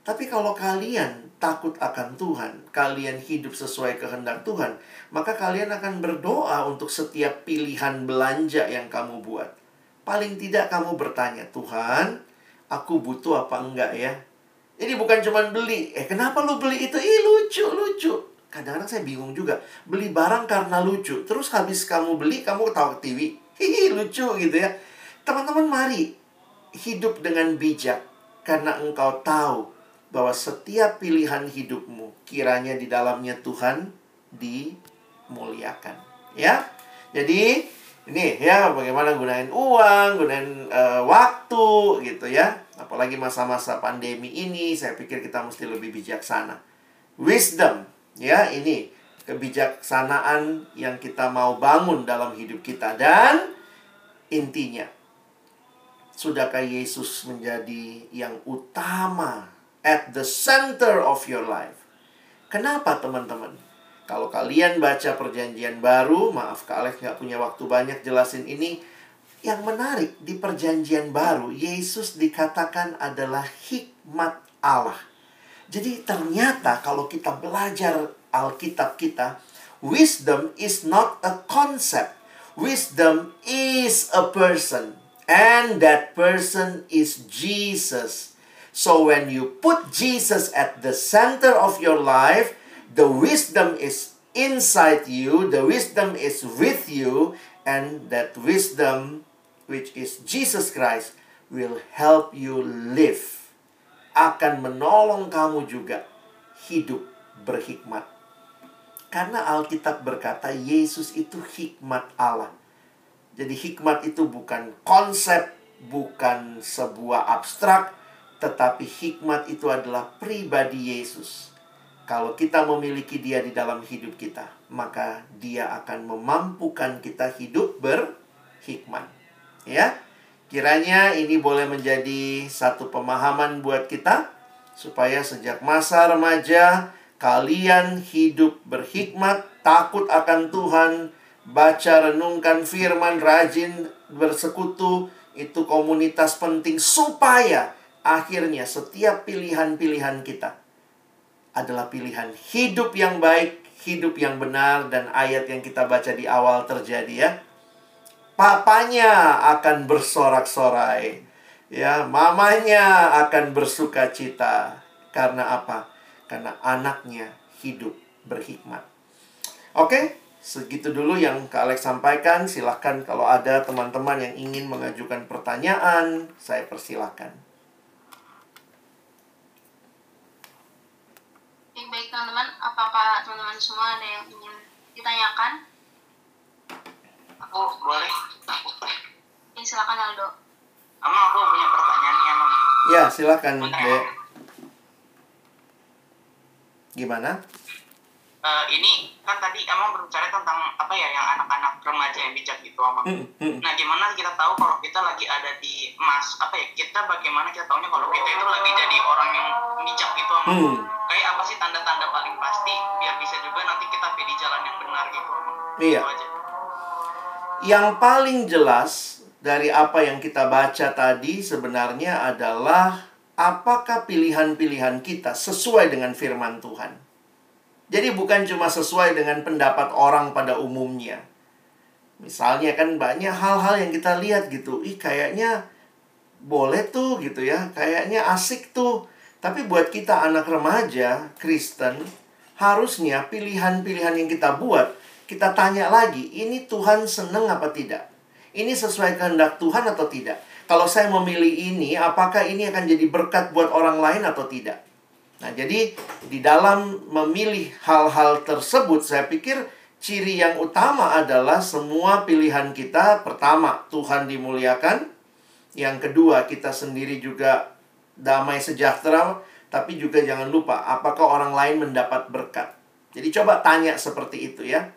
Tapi kalau kalian takut akan Tuhan, kalian hidup sesuai kehendak Tuhan, maka kalian akan berdoa untuk setiap pilihan belanja yang kamu buat. Paling tidak kamu bertanya, Tuhan, aku butuh apa enggak ya? Jadi bukan cuma beli. Eh kenapa lu beli itu? Ih lucu, lucu. Kadang-kadang saya bingung juga. Beli barang karena lucu. Terus habis kamu beli, kamu ketawa ke TV. Hihi, lucu gitu ya. Teman-teman mari hidup dengan bijak. Karena engkau tahu bahwa setiap pilihan hidupmu kiranya di dalamnya Tuhan dimuliakan. Ya. Jadi ini ya bagaimana gunain uang, gunain uh, waktu gitu ya. Apalagi masa-masa pandemi ini saya pikir kita mesti lebih bijaksana. Wisdom ya ini kebijaksanaan yang kita mau bangun dalam hidup kita dan intinya sudahkah Yesus menjadi yang utama at the center of your life? Kenapa teman-teman? Kalau kalian baca perjanjian baru, maaf Kak nggak punya waktu banyak jelasin ini. Yang menarik di perjanjian baru, Yesus dikatakan adalah hikmat Allah. Jadi ternyata kalau kita belajar Alkitab kita, wisdom is not a concept. Wisdom is a person. And that person is Jesus. So when you put Jesus at the center of your life, the wisdom is inside you, the wisdom is with you, and that wisdom, which is Jesus Christ, will help you live. Akan menolong kamu juga hidup berhikmat. Karena Alkitab berkata Yesus itu hikmat Allah. Jadi hikmat itu bukan konsep, bukan sebuah abstrak, tetapi hikmat itu adalah pribadi Yesus kalau kita memiliki dia di dalam hidup kita, maka dia akan memampukan kita hidup berhikmat. Ya. Kiranya ini boleh menjadi satu pemahaman buat kita supaya sejak masa remaja kalian hidup berhikmat, takut akan Tuhan, baca renungkan firman, rajin bersekutu, itu komunitas penting supaya akhirnya setiap pilihan-pilihan kita adalah pilihan hidup yang baik, hidup yang benar, dan ayat yang kita baca di awal terjadi ya. Papanya akan bersorak-sorai. Ya, mamanya akan bersuka cita. Karena apa? Karena anaknya hidup berhikmat. Oke, segitu dulu yang Kak Alex sampaikan. Silahkan kalau ada teman-teman yang ingin mengajukan pertanyaan, saya persilahkan. baik teman-teman. Apakah teman-teman semua ada yang ingin ditanyakan? Aku boleh. Ya, silakan Aldo. Ama aku punya pertanyaan nih emang ya silakan Dek gimana eh, ini kan tadi emang berbicara tentang apa ya yang anak-anak remaja yang bijak gitu emang. Hmm, hmm. Nah gimana kita tahu kalau kita lagi ada di emas apa ya kita bagaimana kita tahunya kalau kita itu lagi jadi orang yang bijak gitu emang. Hmm. Kayak apa sih tanda-tanda paling pasti biar bisa juga nanti kita pilih jalan yang benar gitu emang. Iya. Aja. Yang paling jelas dari apa yang kita baca tadi sebenarnya adalah apakah pilihan-pilihan kita sesuai dengan firman Tuhan. Jadi bukan cuma sesuai dengan pendapat orang pada umumnya. Misalnya kan banyak hal-hal yang kita lihat gitu. Ih kayaknya boleh tuh gitu ya. Kayaknya asik tuh. Tapi buat kita anak remaja Kristen, harusnya pilihan-pilihan yang kita buat, kita tanya lagi, ini Tuhan seneng apa tidak? Ini sesuai kehendak Tuhan atau tidak? Kalau saya memilih ini, apakah ini akan jadi berkat buat orang lain atau tidak? Nah, jadi di dalam memilih hal-hal tersebut, saya pikir ciri yang utama adalah semua pilihan kita pertama Tuhan dimuliakan, yang kedua kita sendiri juga damai sejahtera, tapi juga jangan lupa apakah orang lain mendapat berkat. Jadi coba tanya seperti itu ya.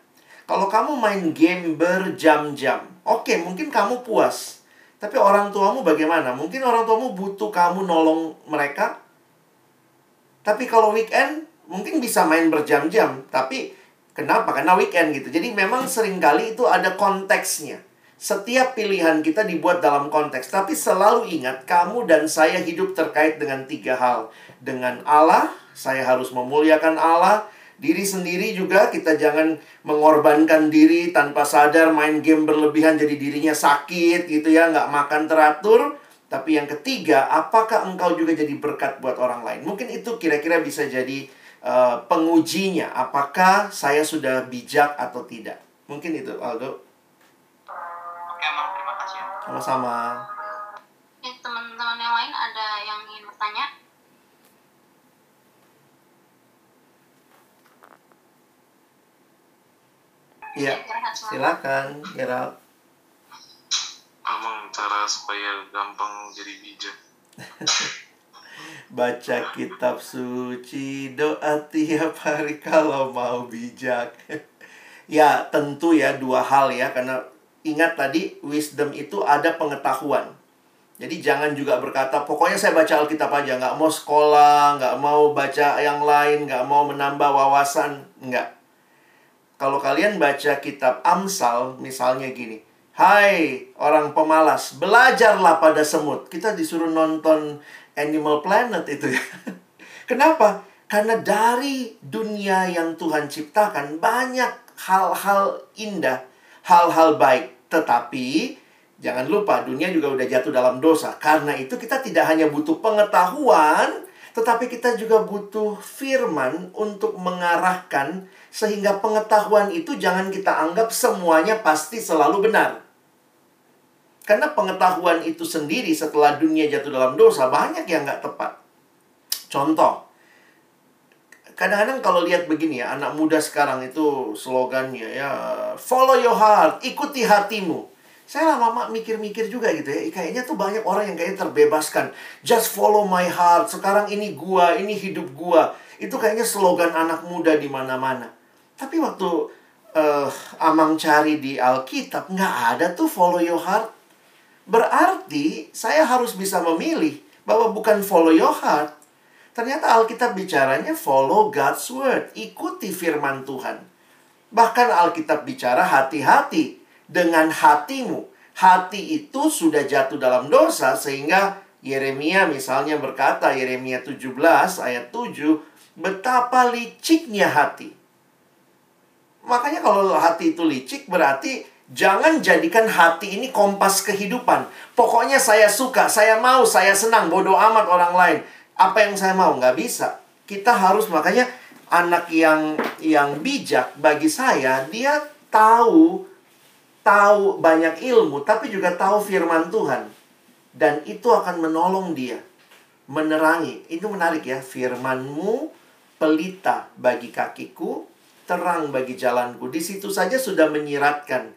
Kalau kamu main game berjam-jam, oke mungkin kamu puas. Tapi orang tuamu bagaimana? Mungkin orang tuamu butuh kamu nolong mereka, tapi kalau weekend mungkin bisa main berjam-jam, tapi kenapa? Karena weekend gitu. Jadi memang sering kali itu ada konteksnya. Setiap pilihan kita dibuat dalam konteks, tapi selalu ingat kamu dan saya hidup terkait dengan tiga hal. Dengan Allah, saya harus memuliakan Allah. Diri sendiri juga kita jangan mengorbankan diri tanpa sadar main game berlebihan jadi dirinya sakit gitu ya, nggak makan teratur. Tapi yang ketiga, apakah engkau juga jadi berkat buat orang lain? Mungkin itu kira-kira bisa jadi uh, pengujinya. Apakah saya sudah bijak atau tidak? Mungkin itu, Aldo. Oke emang terima kasih ya. Sama-sama. Teman-teman yang lain ada yang ingin bertanya? Iya, silakan. Gerald. Emang cara supaya gampang jadi bijak. Baca kitab suci, doa tiap hari kalau mau bijak. ya, tentu ya dua hal ya karena ingat tadi wisdom itu ada pengetahuan. Jadi jangan juga berkata, pokoknya saya baca Alkitab aja, nggak mau sekolah, nggak mau baca yang lain, nggak mau menambah wawasan, nggak. Kalau kalian baca kitab Amsal, misalnya gini, Hai orang pemalas, belajarlah pada semut. Kita disuruh nonton Animal Planet itu ya. Kenapa? Karena dari dunia yang Tuhan ciptakan banyak hal-hal indah, hal-hal baik. Tetapi jangan lupa dunia juga udah jatuh dalam dosa. Karena itu kita tidak hanya butuh pengetahuan, tetapi kita juga butuh firman untuk mengarahkan sehingga pengetahuan itu jangan kita anggap semuanya pasti selalu benar. Karena pengetahuan itu sendiri setelah dunia jatuh dalam dosa banyak yang nggak tepat. Contoh, kadang-kadang kalau lihat begini ya, anak muda sekarang itu slogannya ya, follow your heart, ikuti hatimu. Saya lama-lama mikir-mikir juga gitu ya, kayaknya tuh banyak orang yang kayaknya terbebaskan. Just follow my heart, sekarang ini gua, ini hidup gua. Itu kayaknya slogan anak muda di mana-mana. Tapi waktu eh, Amang cari di Alkitab, nggak ada tuh follow your heart. Berarti saya harus bisa memilih bahwa bukan follow your heart. Ternyata Alkitab bicaranya follow God's word, ikuti firman Tuhan. Bahkan Alkitab bicara hati-hati dengan hatimu. Hati itu sudah jatuh dalam dosa sehingga Yeremia misalnya berkata Yeremia 17 ayat 7 betapa liciknya hati. Makanya kalau hati itu licik berarti jangan jadikan hati ini kompas kehidupan. Pokoknya saya suka, saya mau, saya senang, bodoh amat orang lain. Apa yang saya mau nggak bisa. Kita harus makanya anak yang yang bijak bagi saya dia tahu tahu banyak ilmu tapi juga tahu firman Tuhan dan itu akan menolong dia menerangi. Itu menarik ya, firmanmu pelita bagi kakiku, terang bagi jalanku. Di situ saja sudah menyiratkan.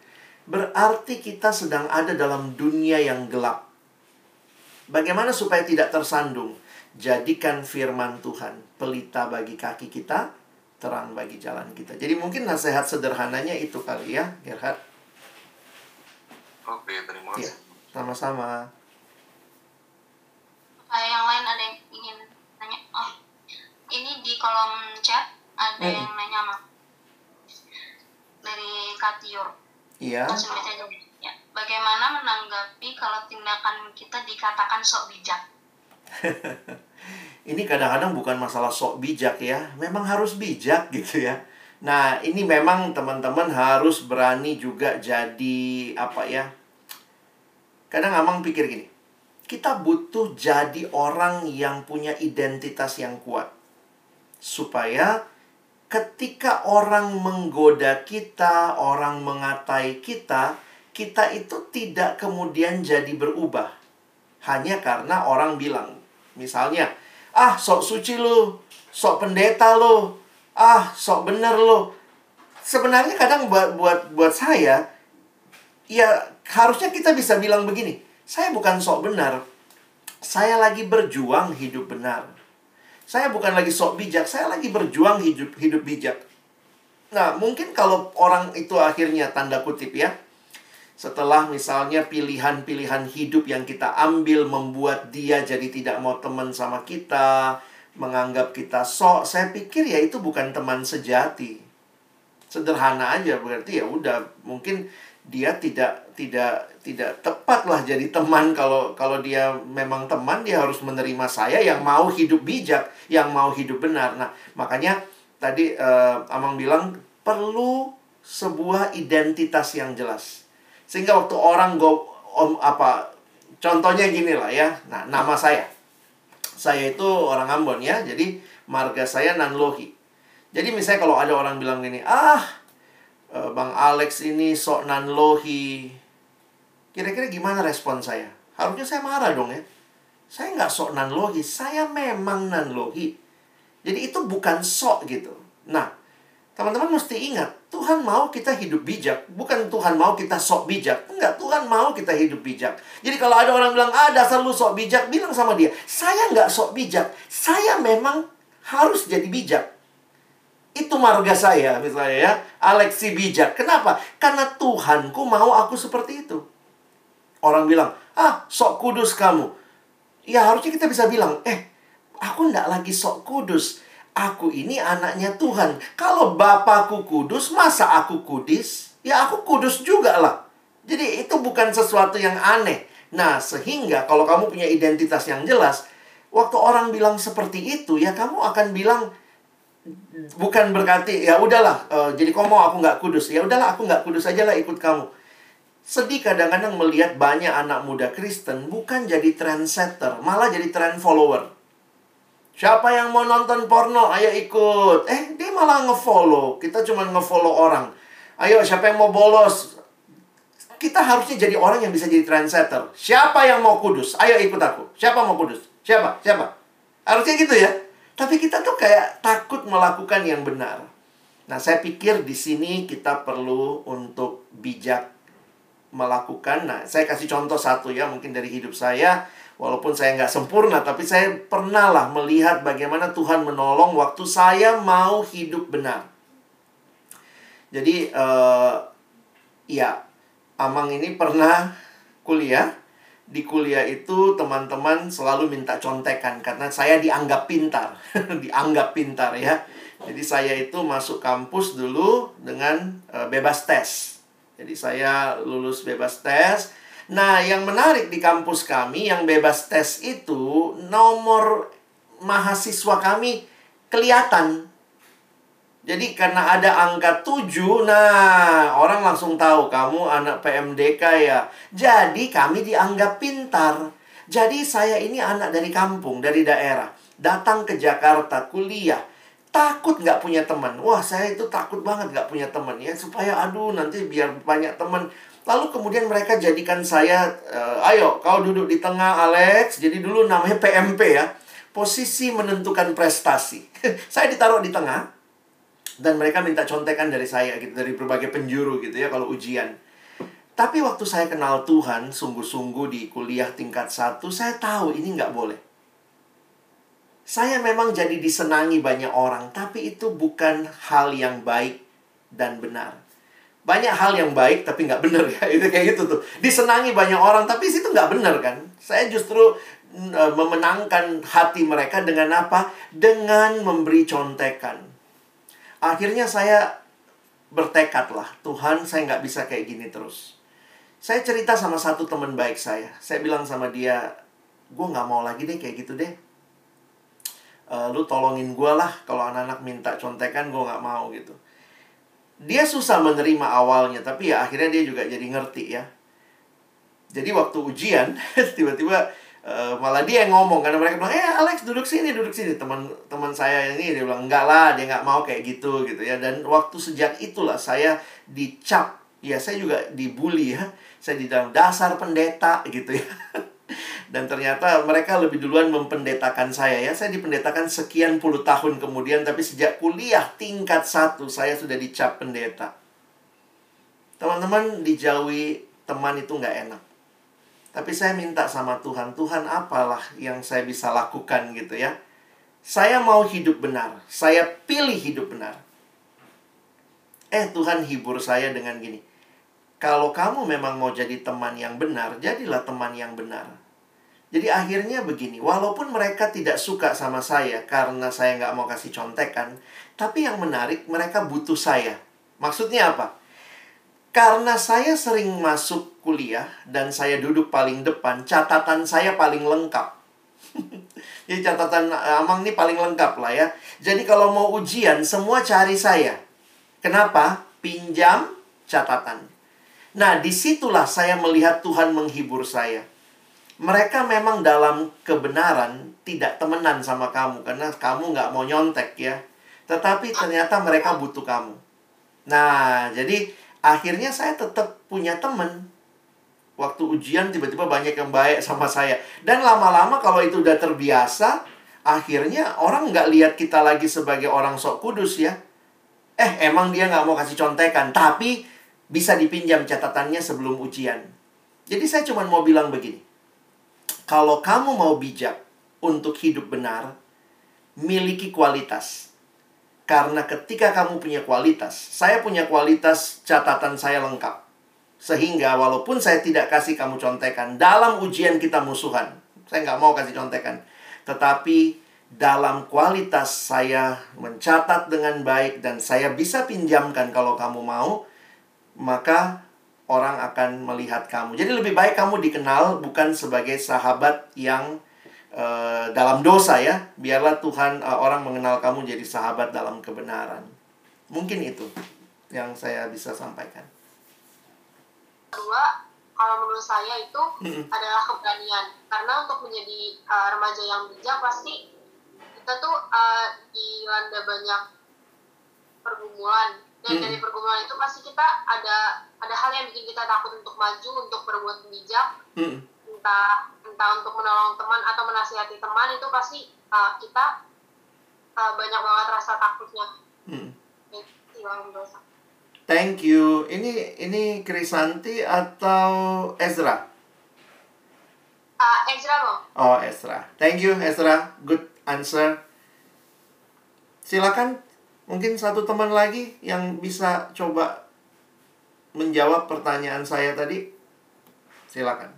Berarti kita sedang ada dalam dunia yang gelap. Bagaimana supaya tidak tersandung? Jadikan firman Tuhan pelita bagi kaki kita, terang bagi jalan kita. Jadi mungkin nasihat sederhananya itu kali ya, Gerhard. Oke, terima Iya, kasih. sama-sama. kayak yang lain ada yang ingin nanya oh ini di kolom chat ada Hmm. yang nanya sama dari Katiur Iya. ya bagaimana menanggapi kalau tindakan kita dikatakan sok bijak Ini kadang-kadang bukan masalah sok bijak ya, memang harus bijak gitu ya. Nah, ini memang teman-teman harus berani juga jadi apa ya? Kadang Amang pikir gini, kita butuh jadi orang yang punya identitas yang kuat. Supaya ketika orang menggoda kita, orang mengatai kita, kita itu tidak kemudian jadi berubah. Hanya karena orang bilang, misalnya, ah sok suci lu, sok pendeta lu, ah sok bener lu. Sebenarnya kadang buat buat buat saya, ya harusnya kita bisa bilang begini, saya bukan sok benar, saya lagi berjuang hidup benar. Saya bukan lagi sok bijak, saya lagi berjuang hidup hidup bijak. Nah, mungkin kalau orang itu akhirnya tanda kutip ya, setelah misalnya pilihan-pilihan hidup yang kita ambil membuat dia jadi tidak mau teman sama kita, menganggap kita sok, saya pikir ya itu bukan teman sejati. Sederhana aja berarti ya udah mungkin dia tidak tidak tidak tepat lah jadi teman kalau kalau dia memang teman dia harus menerima saya yang mau hidup bijak, yang mau hidup benar. Nah, makanya tadi eh, Amang bilang perlu sebuah identitas yang jelas. Sehingga waktu orang go om apa contohnya gini lah ya. Nah, nama saya. Saya itu orang Ambon ya. Jadi marga saya Nanlohi. Jadi misalnya kalau ada orang bilang gini, "Ah, eh, Bang Alex ini sok Nanlohi." Kira-kira gimana respon saya? Harusnya saya marah dong ya. Saya nggak sok Nanlohi, saya memang Nanlohi. Jadi itu bukan sok gitu. Nah, Teman-teman mesti ingat, Tuhan mau kita hidup bijak. Bukan Tuhan mau kita sok bijak. Enggak, Tuhan mau kita hidup bijak. Jadi kalau ada orang bilang, ah dasar lu sok bijak, bilang sama dia, saya nggak sok bijak. Saya memang harus jadi bijak. Itu marga saya, misalnya ya. Alexi bijak. Kenapa? Karena Tuhanku mau aku seperti itu. Orang bilang, ah sok kudus kamu. Ya harusnya kita bisa bilang, eh aku nggak lagi sok kudus aku ini anaknya Tuhan. Kalau Bapakku kudus, masa aku kudis? Ya aku kudus juga lah. Jadi itu bukan sesuatu yang aneh. Nah, sehingga kalau kamu punya identitas yang jelas, waktu orang bilang seperti itu, ya kamu akan bilang bukan berarti ya udahlah, eh, jadi mau aku nggak kudus, ya udahlah aku nggak kudus aja lah ikut kamu. Sedih kadang-kadang melihat banyak anak muda Kristen bukan jadi trendsetter, malah jadi trend follower. Siapa yang mau nonton porno, ayo ikut. Eh, dia malah ngefollow. Kita cuma ngefollow orang. Ayo, siapa yang mau bolos? Kita harusnya jadi orang yang bisa jadi trendsetter. Siapa yang mau kudus? Ayo ikut aku. Siapa mau kudus? Siapa? Siapa? Harusnya gitu ya. Tapi kita tuh kayak takut melakukan yang benar. Nah, saya pikir di sini kita perlu untuk bijak melakukan. Nah, saya kasih contoh satu ya, mungkin dari hidup saya. Walaupun saya nggak sempurna, tapi saya pernah lah melihat bagaimana Tuhan menolong waktu saya mau hidup benar. Jadi, eh, ya, Amang ini pernah kuliah. Di kuliah itu teman-teman selalu minta contekan karena saya dianggap pintar. dianggap pintar ya. Jadi saya itu masuk kampus dulu dengan eh, bebas tes. Jadi saya lulus bebas tes. Nah, yang menarik di kampus kami yang bebas tes itu nomor mahasiswa kami kelihatan. Jadi karena ada angka 7, nah orang langsung tahu kamu anak PMDK ya. Jadi kami dianggap pintar. Jadi saya ini anak dari kampung, dari daerah. Datang ke Jakarta kuliah. Takut nggak punya teman. Wah saya itu takut banget nggak punya teman ya. Supaya aduh nanti biar banyak teman. Lalu kemudian mereka jadikan saya, uh, ayo kau duduk di tengah Alex. Jadi dulu namanya PMP ya. Posisi menentukan prestasi. saya ditaruh di tengah dan mereka minta contekan dari saya gitu dari berbagai penjuru gitu ya kalau ujian. Tapi waktu saya kenal Tuhan sungguh-sungguh di kuliah tingkat satu, saya tahu ini nggak boleh. Saya memang jadi disenangi banyak orang, tapi itu bukan hal yang baik dan benar. Banyak hal yang baik tapi nggak benar ya. Itu kayak gitu tuh. Disenangi banyak orang, tapi itu nggak benar kan. Saya justru e, memenangkan hati mereka dengan apa? Dengan memberi contekan. Akhirnya saya bertekad lah, Tuhan saya nggak bisa kayak gini terus. Saya cerita sama satu teman baik saya. Saya bilang sama dia, gue nggak mau lagi deh kayak gitu deh. Uh, lu tolongin gue lah kalau anak-anak minta contekan gue nggak mau gitu. Dia susah menerima awalnya, tapi ya akhirnya dia juga jadi ngerti ya. Jadi waktu ujian, tiba-tiba uh, malah dia yang ngomong karena mereka bilang, eh Alex duduk sini, duduk sini. Teman-teman saya ini dia bilang enggak lah, dia nggak mau kayak gitu gitu ya. Dan waktu sejak itulah saya dicap, ya saya juga dibully ya. Saya di dalam dasar pendeta gitu ya. Dan ternyata mereka lebih duluan mempendetakan saya ya. Saya dipendetakan sekian puluh tahun kemudian, tapi sejak kuliah tingkat satu saya sudah dicap pendeta. Teman-teman dijauhi teman itu nggak enak. Tapi saya minta sama Tuhan, Tuhan apalah yang saya bisa lakukan gitu ya. Saya mau hidup benar, saya pilih hidup benar. Eh Tuhan hibur saya dengan gini. Kalau kamu memang mau jadi teman yang benar, jadilah teman yang benar. Jadi akhirnya begini, walaupun mereka tidak suka sama saya karena saya nggak mau kasih contekan, tapi yang menarik mereka butuh saya. Maksudnya apa? Karena saya sering masuk kuliah dan saya duduk paling depan, catatan saya paling lengkap. Jadi catatan Amang ini paling lengkap lah ya. Jadi kalau mau ujian, semua cari saya. Kenapa? Pinjam catatan. Nah, di situlah saya melihat Tuhan menghibur saya mereka memang dalam kebenaran tidak temenan sama kamu karena kamu nggak mau nyontek ya. Tetapi ternyata mereka butuh kamu. Nah, jadi akhirnya saya tetap punya temen. Waktu ujian tiba-tiba banyak yang baik sama saya. Dan lama-lama kalau itu udah terbiasa, akhirnya orang nggak lihat kita lagi sebagai orang sok kudus ya. Eh, emang dia nggak mau kasih contekan, tapi bisa dipinjam catatannya sebelum ujian. Jadi saya cuma mau bilang begini kalau kamu mau bijak untuk hidup benar, miliki kualitas. Karena ketika kamu punya kualitas, saya punya kualitas catatan saya lengkap. Sehingga walaupun saya tidak kasih kamu contekan, dalam ujian kita musuhan. Saya nggak mau kasih contekan. Tetapi dalam kualitas saya mencatat dengan baik dan saya bisa pinjamkan kalau kamu mau, maka orang akan melihat kamu. Jadi lebih baik kamu dikenal bukan sebagai sahabat yang uh, dalam dosa ya. Biarlah Tuhan uh, orang mengenal kamu jadi sahabat dalam kebenaran. Mungkin itu yang saya bisa sampaikan. Kedua, kalau menurut saya itu hmm. adalah keberanian. Karena untuk menjadi uh, remaja yang bijak pasti kita tuh uh, dilanda banyak pergumulan dan hmm. dari pergumulan itu pasti kita ada ada hal yang bikin kita takut untuk maju untuk berbuat bijak hmm. entah entah untuk menolong teman atau menasihati teman itu pasti uh, kita uh, banyak banget rasa takutnya hmm. Thank you. Ini ini Krisanti atau Ezra? Uh, Ezra loh. Oh Ezra. Thank you Ezra. Good answer. Silakan Mungkin satu teman lagi yang bisa coba menjawab pertanyaan saya tadi. Silakan.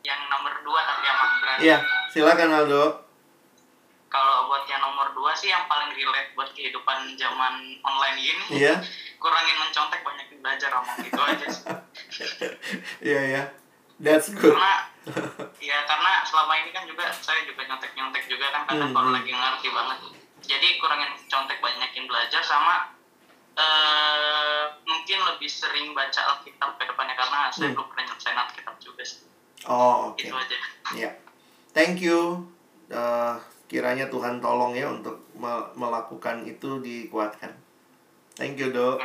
Yang nomor dua tadi yang berani. Iya, silakan Aldo. Kalau buat yang nomor dua sih yang paling relate buat kehidupan zaman online ini. Iya. Kurangin mencontek banyak belajar omong gitu aja sih. Iya ya. That's good. Karena ya karena selama ini kan juga saya juga nyontek nyontek juga kan karena hmm. kalau hmm. lagi ngerti banget. Jadi kurangin contek banyakin belajar sama uh, mungkin lebih sering baca Alkitab ke depannya karena hmm. saya belum pernah nyelesain Alkitab juga sih. Oh oke. Okay. Itu aja. Ya. Yeah. Thank you. Uh, kiranya Tuhan tolong ya untuk melakukan itu dikuatkan. Thank you, Dok.